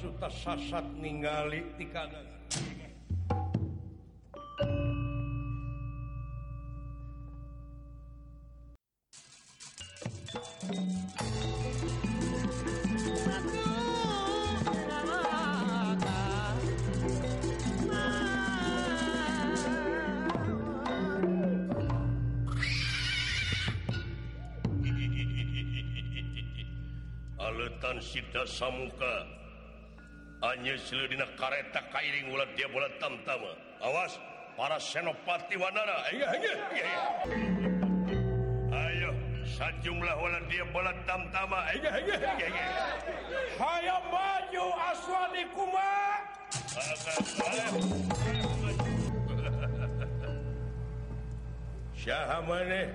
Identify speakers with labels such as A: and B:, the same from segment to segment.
A: suta sasat ningali tikana Sidasamuka nyedina kareta Kairing ulat dia bulan tamtama awas para senopati Wanara Ayo sajumlah ulat dia bulan tamtama
B: Hayo maju aswani kuma
A: Syaha mana?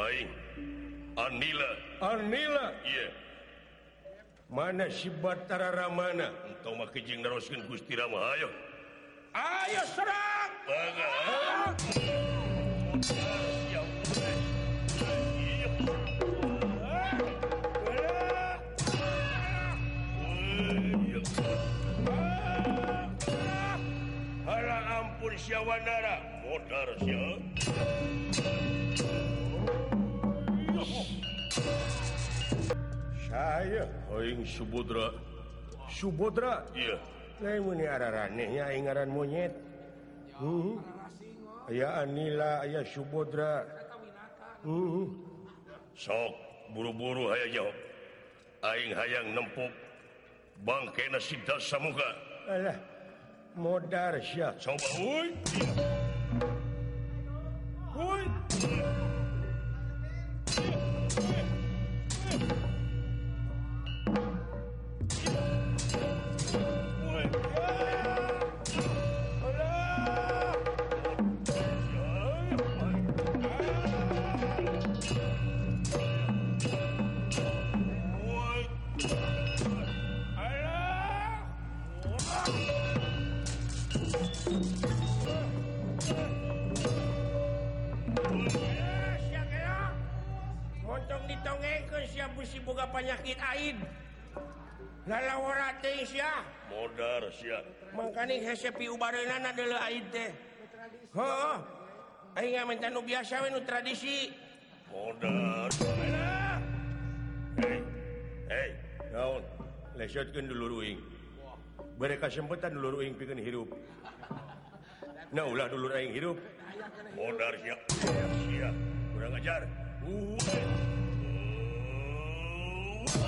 A: Aing. Anila.
B: Anila?
A: Iya. Yeah. Mana si Batara Ramana? Toma kejing naroskin Gusti Rama Ayo.
B: Ayo serang
A: Baga. Hala ampun siawanara. Motor siap
B: Saya
A: Oing Subudra.
B: Subodra. Menehgaran monyet. Hmm. Aya Anila aya Subodra. Hmm.
A: Sok buru-buru aya jawab. Aing hayang nempuk bangkai nasib dasar
B: muka. Modar
A: coba
B: busi boga penyakit aib
A: modar sia.
B: Mangkani hese pi ubareunana deuleu aib teh. Heuh. Aing minta nu biasa we nu tradisi.
A: Modar. Hei hei naon? Lesotkeun dulu ruing bere kasempatan dulu uing pikeun hirup. Nah ulah dulu aing hirup. Modar sia. Sia. Kurang ajar.
B: Uh.
A: uh.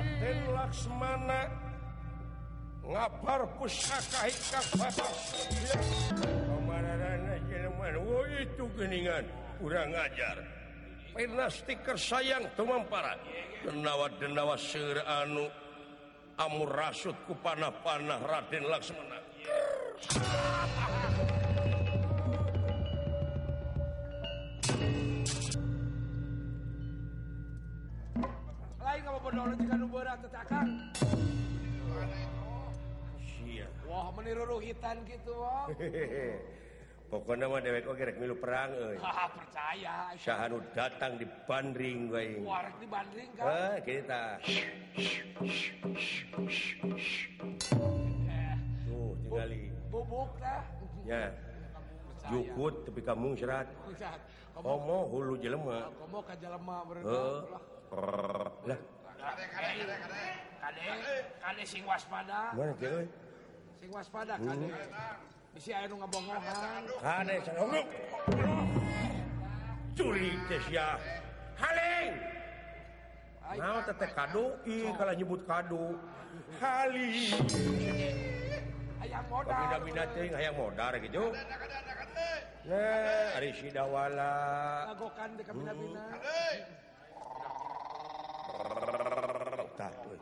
B: Raden Laksmana ngabar pusaka hikak batas. Kamarana jelema oh itu geningan kurang ajar pernah stiker sayang tumampara
A: denawa denawa seur anu amur rasut ku panah-panah Raden Laksmana.
B: Grrr.
C: Wah meniruruhitan gitu wong.
B: Pokoknya mah dewek milu perang euy.
C: percaya.
B: Syahanu datang di Bandring
C: di Bandring
B: eh, kita. Tuh tinggali
C: bubuk lah
B: ya. Jukut tapi kamu serat komo hulu jelema.
C: Komo ka jelema berdoa
B: lah.
C: sing waspada. Sing waspada bisi uh. aya nu ngabongohan
B: kade sanogruk ah, curi teh sia. Haling. Nah, tete kado, ih oh. kalau nyebut kado, hali.
C: Ayah modar.
B: Bina-bina ting, ayah modar gitu. Nah, hari si dawala.
C: Lagokan di kabina-bina.
B: Bentar, woi.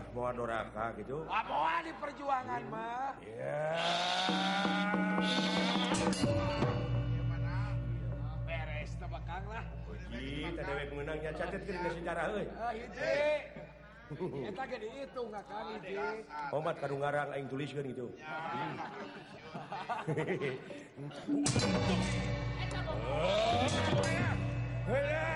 C: Awas,
A: bawa doraka gitu.
C: Ah, bawa di perjuangan, mah.
A: Ya.
C: Yeah.
A: kita dewek menangnya catat ke dina sejarah euy
C: Ah hiji. Eta ge dihitung kan hiji.
A: omat kanu ngarang aing tuliskeun gitu Helah,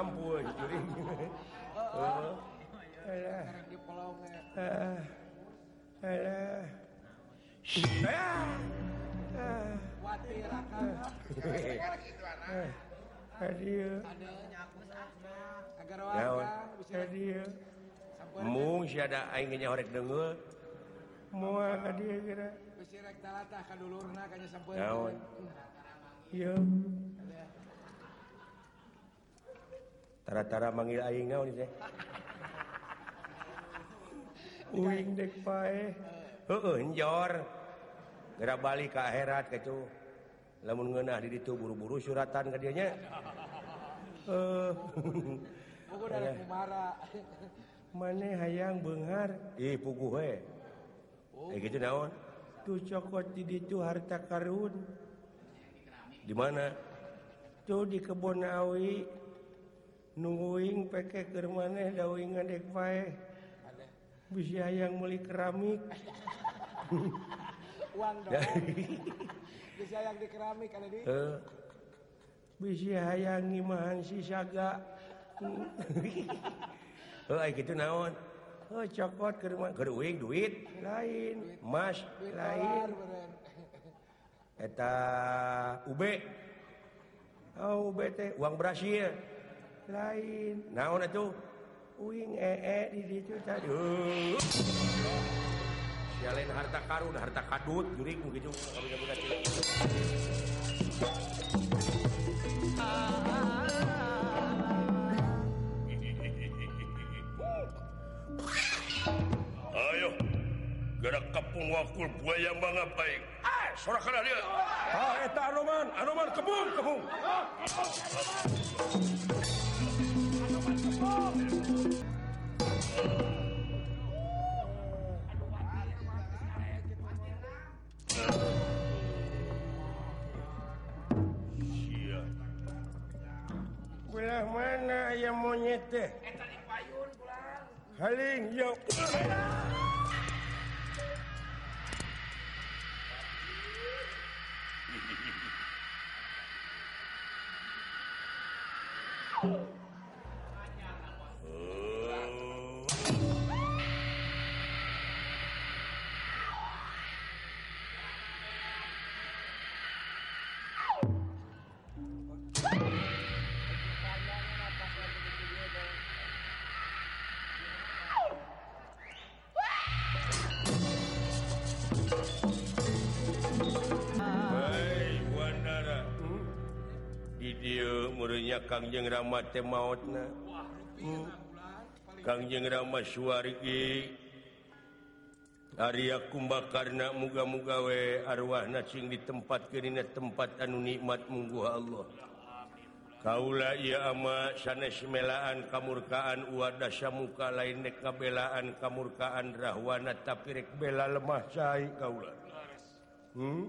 A: ngampun curing oh, alah alah mung siada aingnya horek dengue mual ka dia kira.
C: Besi rek talatah ka dulurna kanya
A: sampeun iya. tara-tara manggil aing ngaon teh. Uing dek pae. Heueuh njor. Geura bali ka akhirat kitu. Lamun ngeunah di ditu buru-buru suratan ka dieu nya. Eh.
C: Pugu da kumara.
A: Mane hayang beunghar. Ih puguh we Eh kitu naon? Tu cokot di ditu harta karun. Di mana? Tuh di kebun awi nungguing peke keur maneh daing ngadek pae bisa yang meuli keramik.
C: Uang bisa yang di keramik ada di.
A: Eh. Uh, bisa hayang ngimahan si saga. Oh gitu naon? Oh cokot keur rumah Keur uing duit. Lain. Mas
C: duit
A: lain. eta ube. Oh ube teh uang Brasil. lain. Naon atuh? uing ee di ditu tadi sialin harta karun harta kadut jurik gitu kami budak cilik ayo. Gerak kapung wakul buaya bangga baik. Ah sorak kana dia. Ah eta anoman anoman kebun kebun. teh murinya Kangjeng Rama mautna. Hmm. Kangjeng Rama Suwargi. Arya Kumbakarna muga-mugawe arwah nacing di tempat kerina tempat anu nikmat munggu Allah. Kaula ia ama sanes melaan kamurkaan wadah samuka lain dek kabelaan kamurkaan rahwana tapi rek bela lemah cai kaula. Hmm?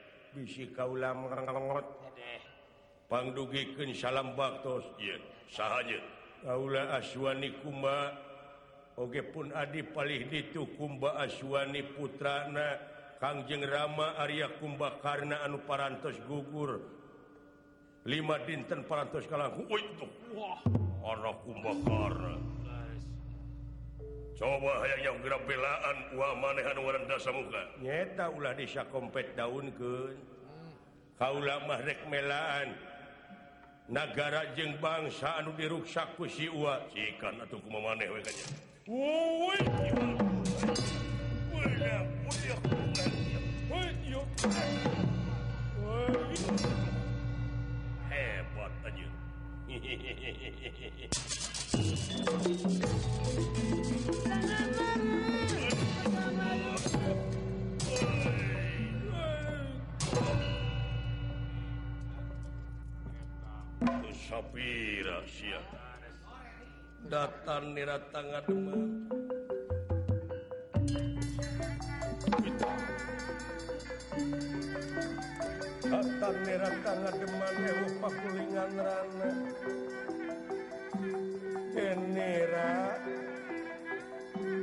A: bisi kaula
C: kaulam
A: pangdugiken salam baktos. Saja Kaula aswani kuma Oge pun Adi paling itu kumba aswani putrana Kangjeng Rama Arya Kumba karena anu parantos gugur. Lima dinten parantos kalangku itu. Wah. Kumba kumbakarna coba hayang yang belaan Nyeta ulah desa kompet daun ke kaulamahrekk melaan negara jeng bangsa anu diruksak ku diruksaku siwa sikan atau memaneh hebat aja hehehe datar niratanga Demang datar niratanga Demang Eropa kulingan rana. Kenira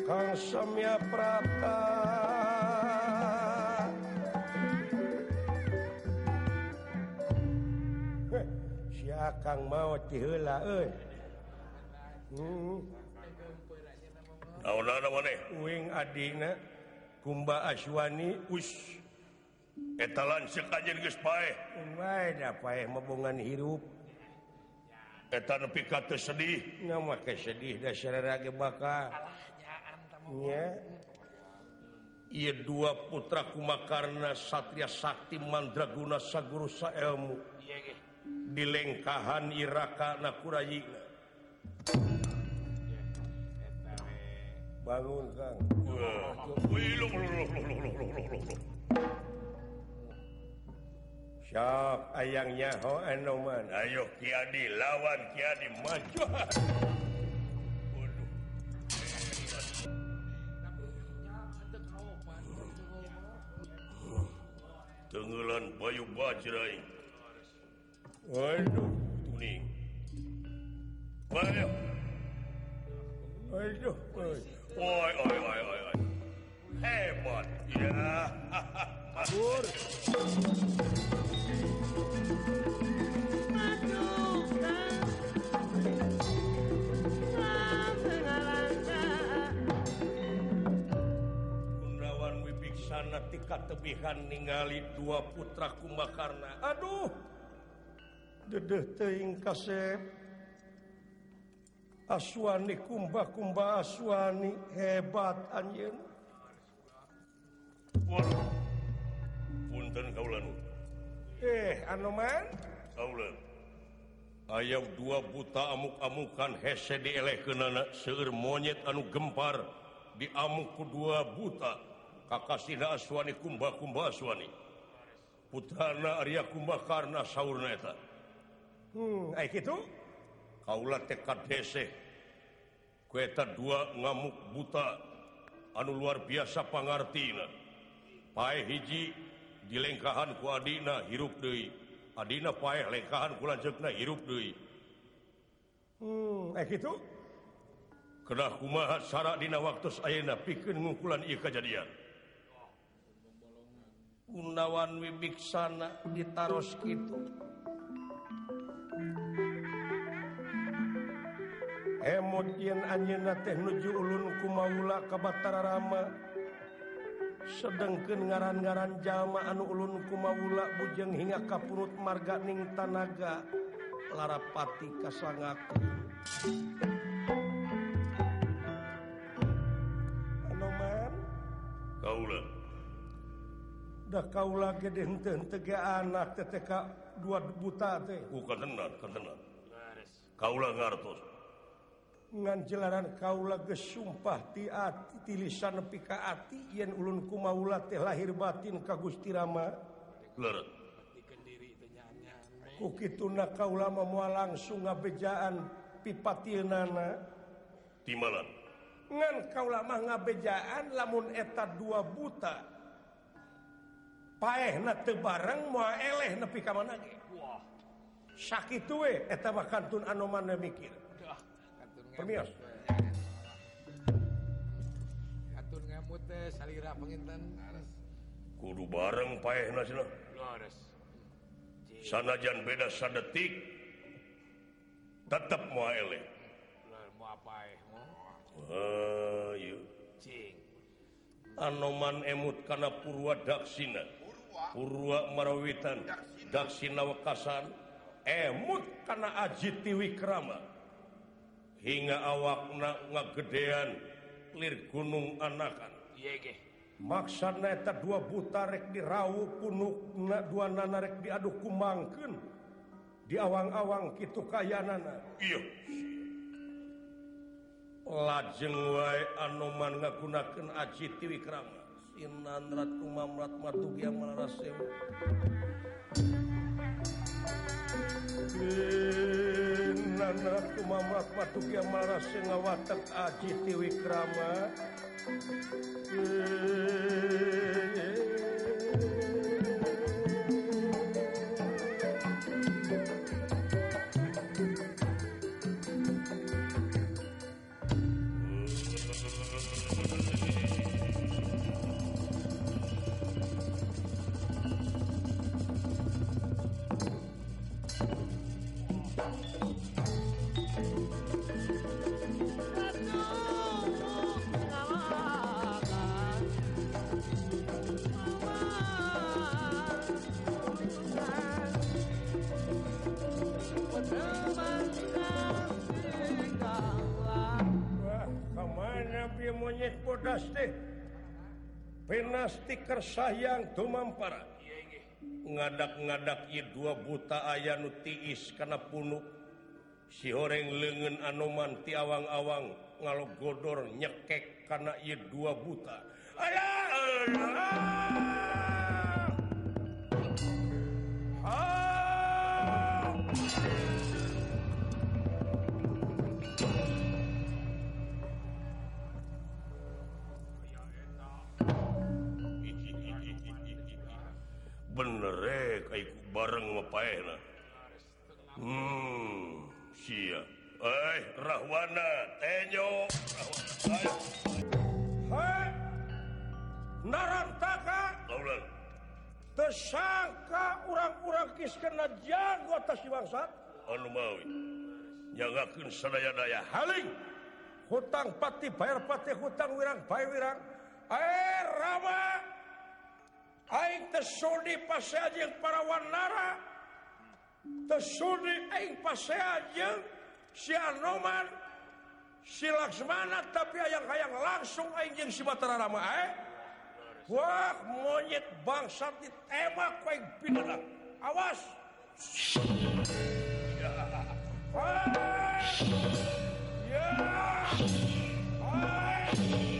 A: Kang Samya Prata Si Akang mau tiheula euy. Hmm.
B: Naon maneh?
A: Uing adina Kumba Aswani us
B: eta etalan anjeun geus pae. Eh?
A: Wae da pae eh, mabungan hirup.
B: eta nepi ka teu sedih.
A: Nya make sedih da sarera ge baka nya ieu dua putra kumakarna Satria Sakti Mandraguna Saguru Saelmu. Dilengkahan Iraka Nakurayi. Bangun Kang. sok ayangnya. Ho Anoman
B: ayo Kiadi lawan Kiadi maju. Tenggelan Bayu Bajrai.
A: Waduh.
B: Tuning Bayu
A: Aduh,
B: oi, oi, oi, oi, oi. Hebat, ya.
A: Yeah. Gunawan Wibiksana tika tebihan ningali dua putra Kumbakarna. Aduh Dedeh teuing kasep Aswani kumbah kumbah aswani hebat anjeun.
B: Waduh.
A: eh
B: ayam dua buta amuk-amukan hese dilek ke nanak seur monyet anu gempar diamukku dua buta. Kakasina aswani kumba-kumba aswani. Putrana Arya kumba karena sauna
A: hmm, itu?
B: Kaulah tekad hese kueta dua ngamuk buta anu luar biasa pangartina pae hiji dilengkahan ku Adina hirup Dei Adina pae lengkahan ku lanceukna hirup Dei
A: hmm, eh kitu?
B: kena kumaha sara dina waktu ayeuna pikeun ngungkulan ieu kajadian?
A: Gunawan wibiksana ditaros kitu. Eh, Emot yen anjeunna teh nuju ulun kumaula ka Batara Rama sedangken ngaran-garan jalma anu ulun kumawula bujeng hingga kapurut marganing tanaga larapati kasangaku. Anoman
B: kaula.
A: Da kaula gede henteu tege anak teteka dua buta teh.
B: Uh, Ku katenan katenan kaula ngartos.
A: ngancelaran Kaula gesumpah tiati tilisan pikaati yen ulunku maula teh lahir batin ka Gusti Rama. Na kaulama mua langsung ngabejaan pipatil nana
B: timalan
A: ngan kaulamah ngabejaan lamun eta dua buta. Paeh na tebarang mua eleh nepi ka mana sakit we eta bakantun anoman mikir. permios atur ngamut teh salira penginten. Kudu bareng paehna paeh Leres. sanajan beda sadetik tetep tetap mau elek moal apa eh, eh anoman emut kana purwa daksina. Purwa? Marawitan. Daksina. Wekasan. Emut kana aji tiwi kerama hingga awakna ngagedean lir gunung anakan. Maksana dua butarek dirau punukna dua nanarek diaduk kumangken di awang-awang gitu kayanana. Lajeng wae anoman ngagunakeun aji tiwikrama sinan ratu yang matugya malarasem Mamat Aji Tiwikrama stiker sayang Tumampara ngadak-ngadak dua buta aya nu tiis karena punuk si goreng lengen anoman ti awang-awang ngalo godor nyekek karena I dua buta. Ayaah bener eh, bareng hmm, eh, Rahwana tenyo. Tersangka orang-orang Kikena jago atas anumawi Anmawikin seaya-daya Haling. Hutang pati bayar pati hutang wirang bayar wirang. Air rawa Aingdi pas para Wanara Aing pasea jeung si Laksmana tapi ayaang-hayang langsung aing jeung si Batara Rama eh? Wah monyet bangsa ditembak aing pidana. Awas. Ya. Wah. Ya. Wah.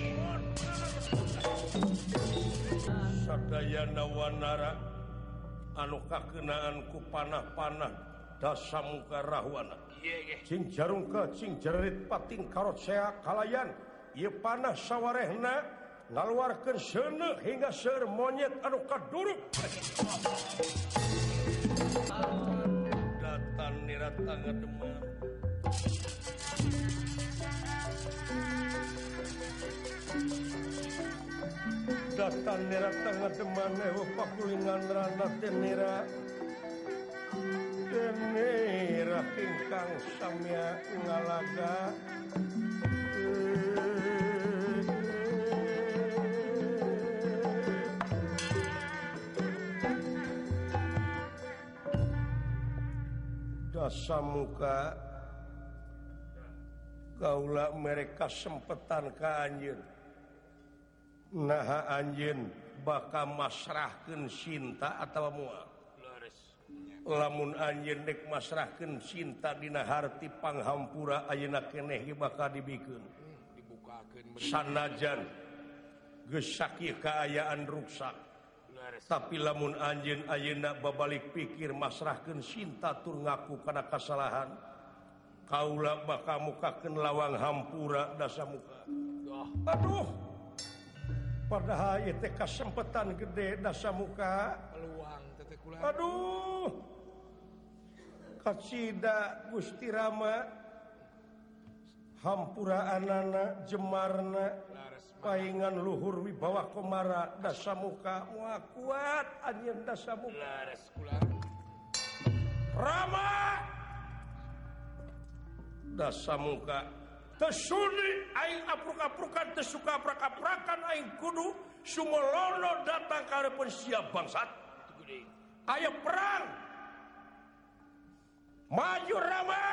A: Dayana Wanara anuka kenaanku panah-panah rahwana. Cing sing jarum kecing jerit pating karot seak kalayan. Ia panah sawarehna ngaluarkan sene hingga ser monyet anu kaduruk. Datang nirat tangan demam datanera tangatemane ho pakulinganrandatenera denera ingkang samya ngalaga. Dasa muka. Gaula mereka sempetan ke anjir. naha Anjin bakal masrahkan cinta atau mua? Lamun Anjin dek masrahkan cinta Dinaharti panghampura ayeak keeh bakal dibikin sanajan gesaki keayaan ruksak tapi lamun Anjin ayeak babalik pikir masrahkan cinta tur ngaku karena kesalahan Kaula bakal mukaken lawang hampura dasa muka. Aduh! padahal itu kesempatan gede dasa muka.
C: Peluang
A: Aduh. Kacida Gusti Rama. Hampura anana Jemarna paingan luhur wibawa Komara dasa muka. Mua kuat anjing dasa muka. Rama! Dasa muka. tesuliukan tersuka prakapprakan aing kudu Sumolono datang karepun siap bangsat. Ayo perang! Maju Rama!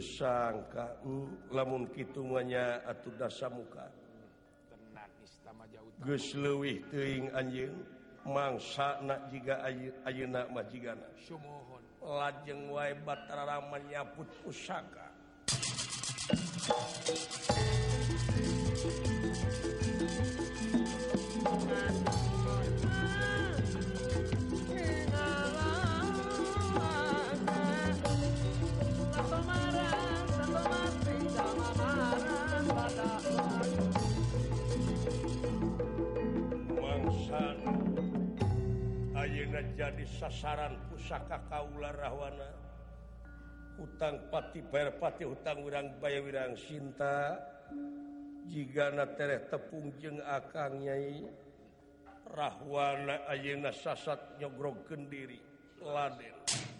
A: Sangka uh, lamun hitungannya atau dasa muka. Tenang, Geslewih teing anjing mangsa na juga ayeuna majigana.
C: Sumohon
A: lajeng wae Batara Rama nyaput pusaka. sasaran pusaka Kaula Rahwana hutang pati bayarpati hutang urang Bayawirang Sinta. Jika natere tepung jeng akangnyai Rahwana Ayeuna sasat nyogrog kendiri. Laden.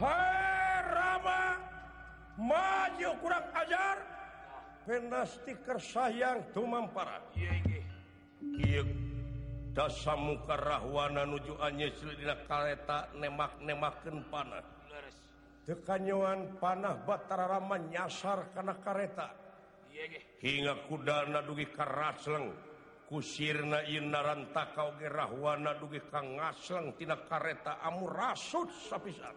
A: Hai! maju kurang ajar. Pena stiker sayang tumampara dasa mukarahwana nuju anyesdina kareta nemak-nemakken panah. Tekanyoan panah batara rama nyasar kana kareta. Hingga kudana dugi karasleng kusirna Inaran takau gerahwana dugi Kang ngaslengtina kareta. Amu rasut sapisan.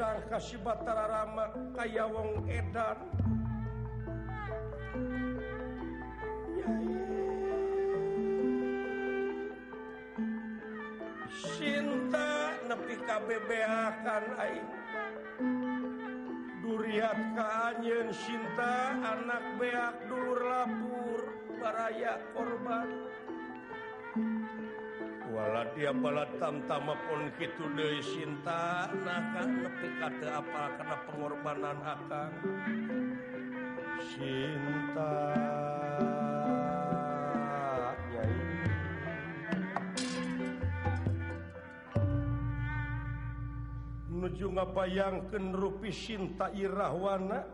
A: besar kasih Batara Rama kaya wong edan. Sinta nepi KBBakan aing Duriat kaanyen Sinta anak beak dulur lapur baraya korban. wala dia bala tamtamapun gitu deui Sinta. Nah kan nepi kata apa karena pengorbanan akan Sinta. Nyai nuju ngabayangkeun rupi Sinta Irahwana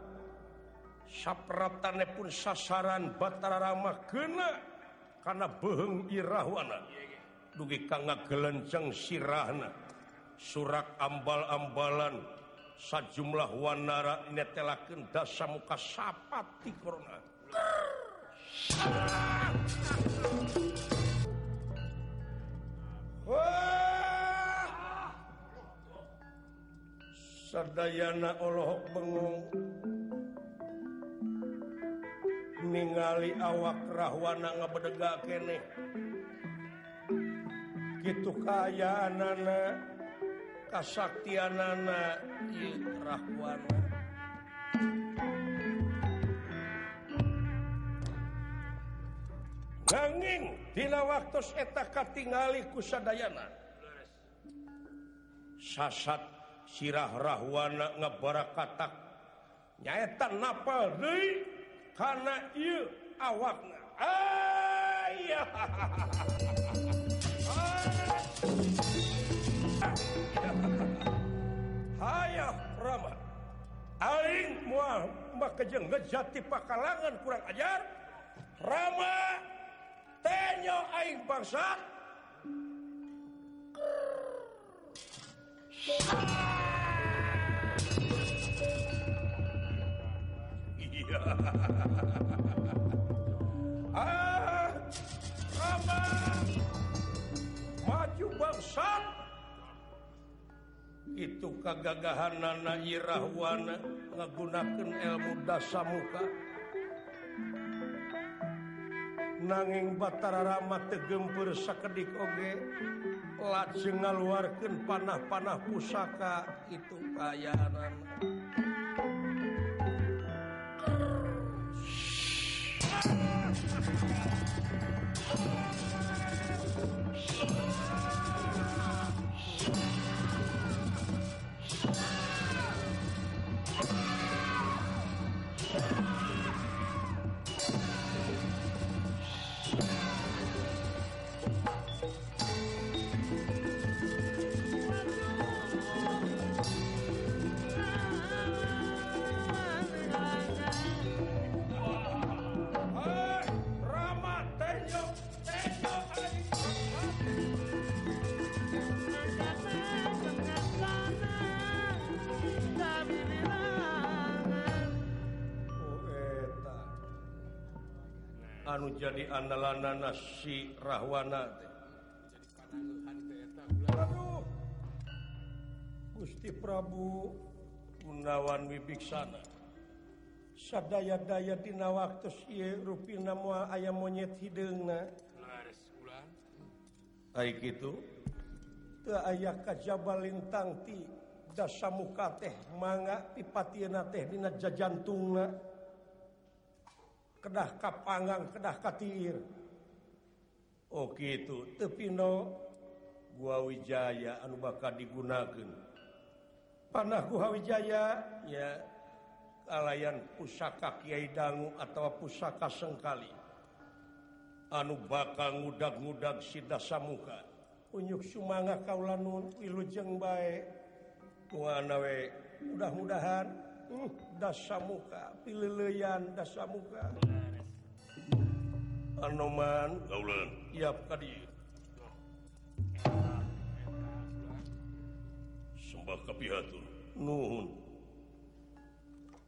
A: sapratane pun sasaran Batara Rama kena karena beheng Irahwana. dugi kang gelenceng sirahna. Surak ambal-ambalan sajumlah wanara netelakeun dasa muka sapat ti korona Sadayana olohok bengong. Ningali awak rahwana ngabedega keneh gitu keayaan anak kasaktian anak rahwan ganging dina waktu eta katingali kusadayana sasat sirah rahwana ngabarakatak nyaeta napal deui kana ieu awakna. Ayah ulama Aing muamak kejengti pakalangan kurang ajar. Rama tenyo aing bangsa. Iya. itu kegagahan nana Irahwana menggunakan ilmu dasa muka nanging Batara Rama tegempur sekedik oge lajeng ngaluarkan panah-panah pusaka itu kayanan Oh anu jadi andalana si Rahwana. Gusti Prabu Gunawan Wibiksana. Sadaya-daya dina waktu sieu rupina moal aya monyet hideungna. Ai kitu teu aya kajaba lintang ti dasamuka teh mangga pipatieuna teh dina jajantungna. kedah kapanggang kedah katir. Oke oh, itu tepino gua Wijaya anu bakal digunakan panah gua Wijaya ya kalayan pusaka Kyai Dangu atau pusaka Sengkali. Anu bakal ngudag-ngudag Sida Samuka unyuk Sumanga Kaulanun Wilujeng baik Wanawe mudah-mudahan. Uh, dasa muka pilihan dasa
B: muka
A: anoman siap tadi
B: sembah kepihatur
A: nuhun.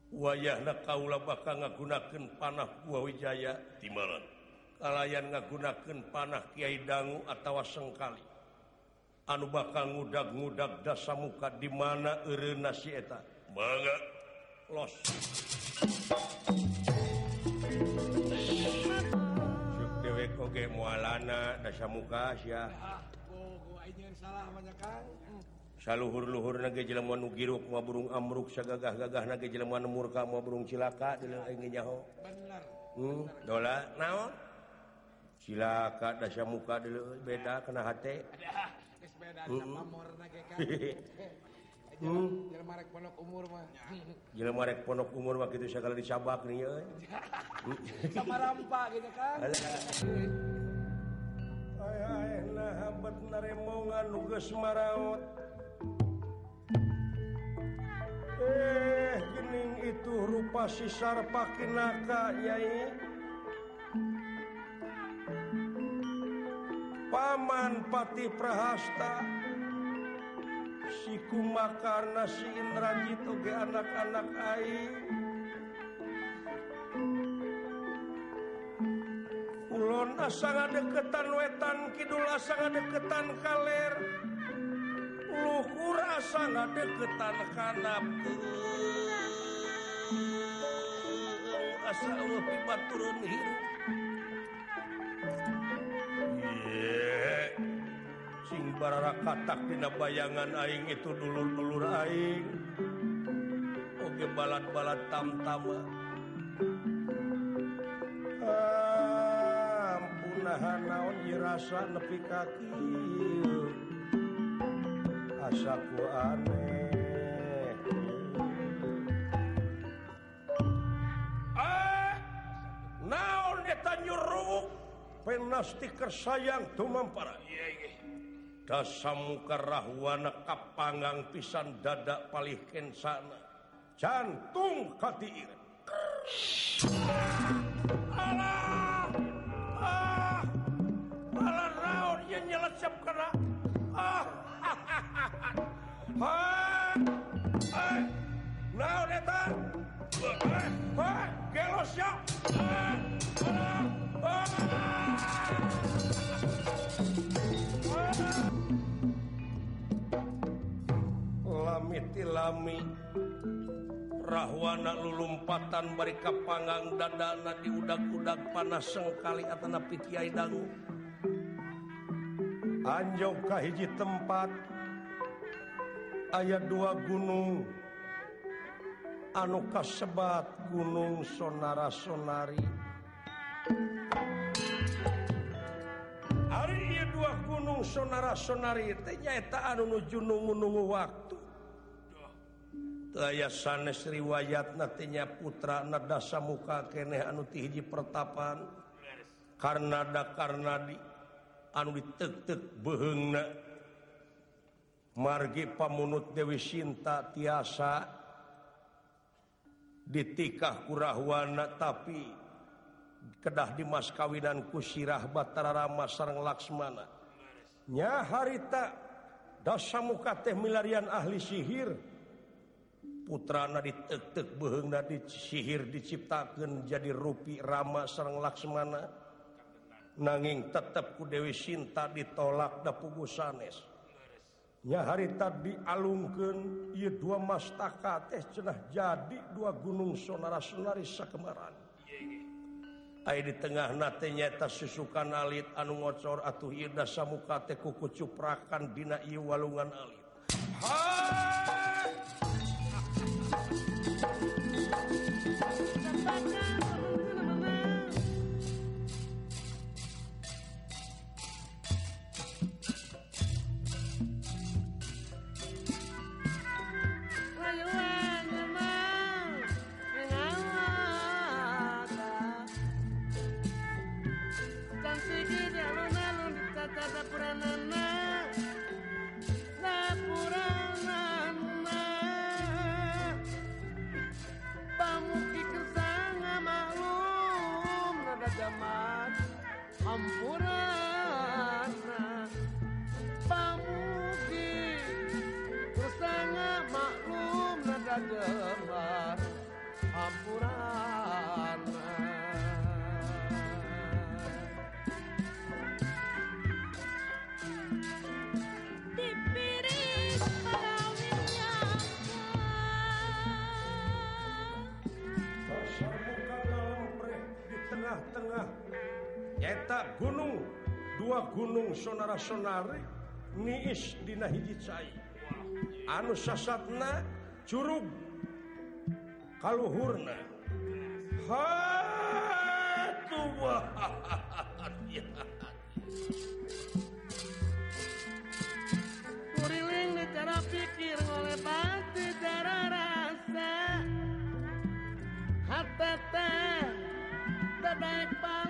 A: Wayahna kaula bakal ngagunakeun panah buah wijaya.
B: Timaran.
A: Kalayan ngagunakeun panah Kiai Dangu atawa sengkali. Anu bakal ngudag-ngudag dasa muka di mana eureuna si eta?
B: Mangga.
A: los. Dewek
C: oke mualana dasa muka ya
A: Saluhur-luhur nage nu nugiruk mau burung amruk sagagah gagah nage jeleman murka mau burung cilaka nyaho
C: Bener.
A: hmm, dola naon Cilaka dasa muka dulu beda kena
C: hati beda
A: Hmm.
C: sama pondok umur mah.
A: jelema rek ponok umur mah kitu sagala disabak nih euy
C: Sama rampa gitu kan.
A: Ay, ay, nah habat naremongan nu geus maraot. Eh, gening itu rupa si sarpa Sarpakinaka, Nyai. Paman Pati Prahasta. sikuma karena sidrajit ge anak-anak aing. Kulon asa deketan wetan Kidul asa deketan kaler. Luhur sangat deketan kanap. Asa Allah pibat turun hirup bara katak tidak bayangan aing itu dulu-dulur aing. Oke balat-balat tam-tama. Ah, ampunahan naon dirasa nepi kaki. Asaku aneh. Ah, naon eta nyuruk penasti kersayang tumampara yeay iya. dasamukarahwana kapanggang pisan dada palih kensana jantung Katir Allah ah malah raun yang nyelesep kena ah ah ah raun eta? Ah gelos ya. Ah ah ah lami Rahwana lulumpatan mereka panggang dadana di udak-udak panas sengkali Atana Pikiai Dangu. Anjokah hiji tempat ayat dua gunung. Anu kasebat Gunung Sonara Sonari hari dua Gunung Sonara Sonari nyaeta anu junungungu waktu. sanes riwayat nantinya putra nadasa muka keeh anuti pertapan. Karena ada karena di anu ditek margi pamunut Dewi Sinta tiasa ditikah kurahwana tapi kedah di Mas kawinan kusirah Batara Rama sarang Laksmana. Nya harita dasa muka teh milarian ahli sihir. putrana ditetek beheng di sihir diciptakan jadi rui Rama Serang Laksmana. Nanging tetapku Dewi Sinta ditolak dapugu sanesnya hari tadi dialungkan ia dua mastaka teh cenah jadi dua gunung sonara Sunari sakemaran. Ay di tengah natnyata susukan alit anu ngocor atuh Ida teh kuku cuprakan Dina ieu walungan alit. dua gunung sonara-sonari niis dina hiji
D: cai. Anu sasatna curug kaluhurna. Hatuh Kuriling di cara pikir oleh pasti cara rasa. Hatata Tadaik
B: bang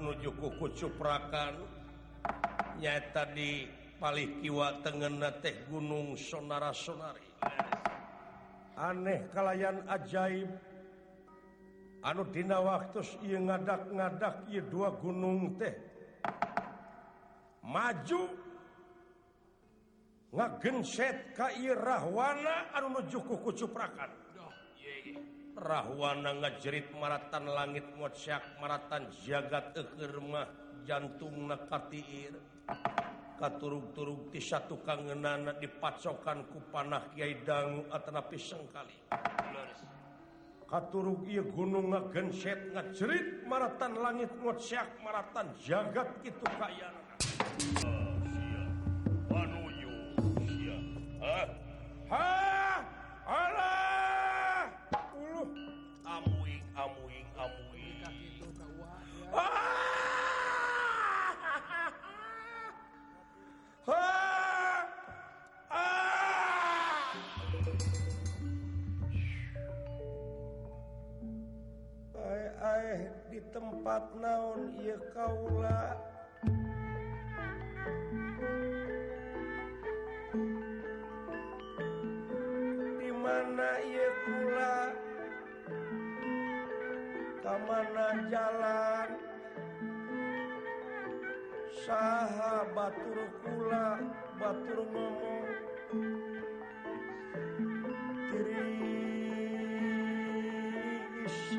B: nujukuku cuprakan nyata di paling kiwa tengen teh Gunung Sonara-sonari
A: aneh kalayan ajaib. Anudina waktu ia ngadak-ngadak ia dua gunung teh. Maju. Ngagenset kairahwana anu nuju kukucuprakan Rahwana ngajerit maratan langit ngocak maratan jagat ekermah jantung nakatir. katurug-turug ti satu kangenana dipacokan ku panah Kyai dangu atanapi sengkali katuruk katurug ieu gunung ngagenset ngajerit maratan langit ngocak maratan jagat kitu kayana Manuyo, ha ha di tempat naon ia kaula? Di mana ia pula ke mana jalan? Saha batur kula batur ngomong? Diri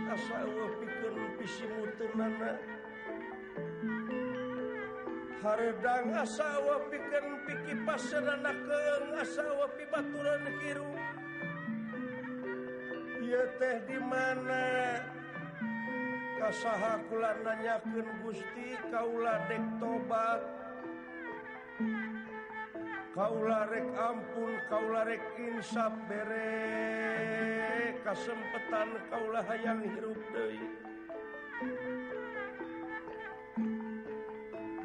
A: asa pikir isi mutunan haredang asawa pikeun pikipasana ke asawa pibaturan hirup ieu teh di mana? Kasaha kula nanyakeun Gusti kaula dek tobat. Kaula rek ampun kaula rek insaf bere. Kasempatan kaula hayang hirup deui.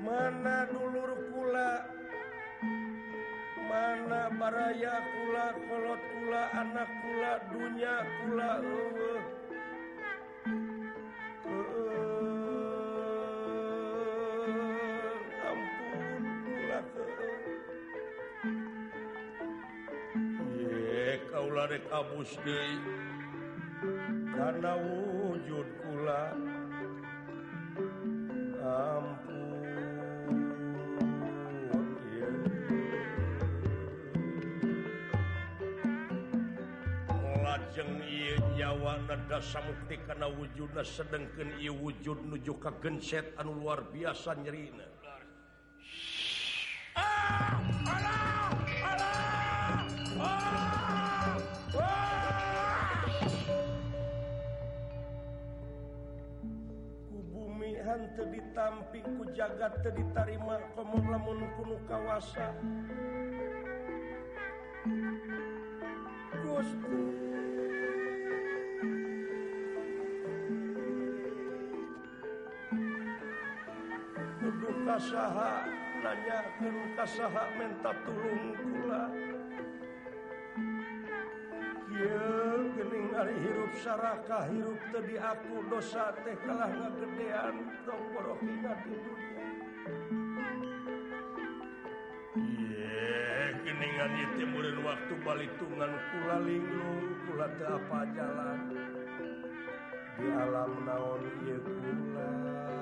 A: mana dulur pula mana baraya kula? Kolot kula? Anak kula? Dunya kula? Uh, ampun kula ye kaula rek abus deui kana wujud kula. dasa mukti karena wujudnya sedangkan ia wujud nuju ke genset anu luar biasa nyerina. Ah, alah, alah, ah, ku jagat teu ditarima komo lamun kunu kawasa. kasaha nanya tilu kasaha menta tulung kula Kieu geuning ari hirup saraka hirup teu diaku dosa teh kalah ngagedean tong borohina di dunia. Ye geuningan ieu teh waktu balitungan kula linglung kula teu apa jalan? Di alam naon ieu kula?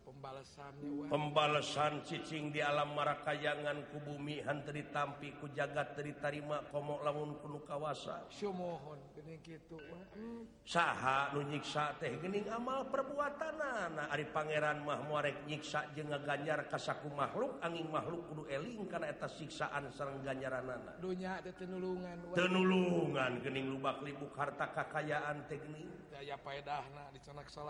A: pembalasan ccing di alam Marakayangan ku bumi Hantri Tampi ku jagat daritarima komok lamun
C: penuh gitu
A: saha nunyiksa teh gening amal perbuatan anak Ari Pangeran mah muarek nyiksa je ganjar kasaku makhluk angin makhluk kudu eling karena atas siksaan serang ganjaran anak
C: dunya tenulungan
A: tenulungan gening lubak libuk harta kakayaan teh gening. Daya paedah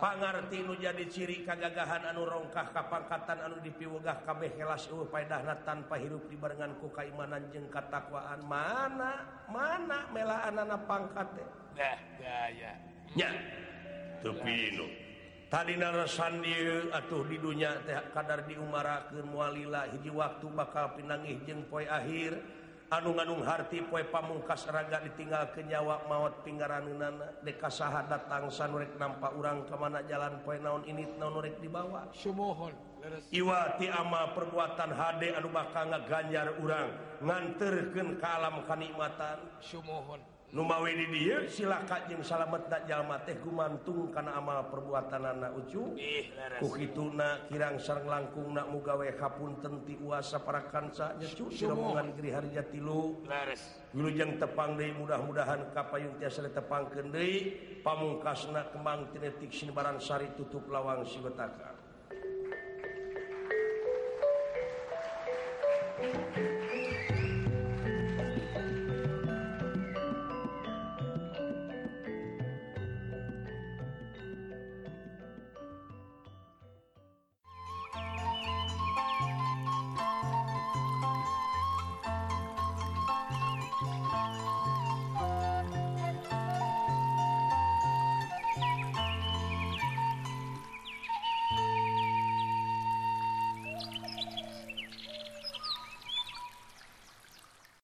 A: pangarti nu jadi ciri kagagahan anu dongkah kapangkatan anu dipiwegah kabeh helas uh paydahna tanpa hirup dibarengan ku kaimanan jeung katakwaan. Mana mana melaanana pangkat nah gaya nya. Tepi nu. Tadi narasan ieu atuh di dunya teh kadar diumarakeun mualila hiji waktu bakal pinangih jeung poe akhir. anu-ganung harti poe pamungkas raga ditinggal kenyawa maut pinggaran nana deka sah datang sanurrek nampak urang kemana jalan poe naon ini naonrek dibawa.
C: Sumohon
A: Iwati ama perbuatan HD anu bakal ganjar urang nganterken kalam kenikmatan
C: Sumohon.
A: Numawi di dia silakan yang salamet tak jalma teh gumantung karena amal perbuatan anak ucu eh, kukitu kirang sarang langkung nak mugawe kapun tenti uasa para kansa nyecu siromongan giri harja tilu. Lares wilujeng tepang deui mudah-mudahan kapayung tiasa tepang kendei pamungkasna kembang tinetik sinibaran barang sari tutup lawang sibetaka Thank you.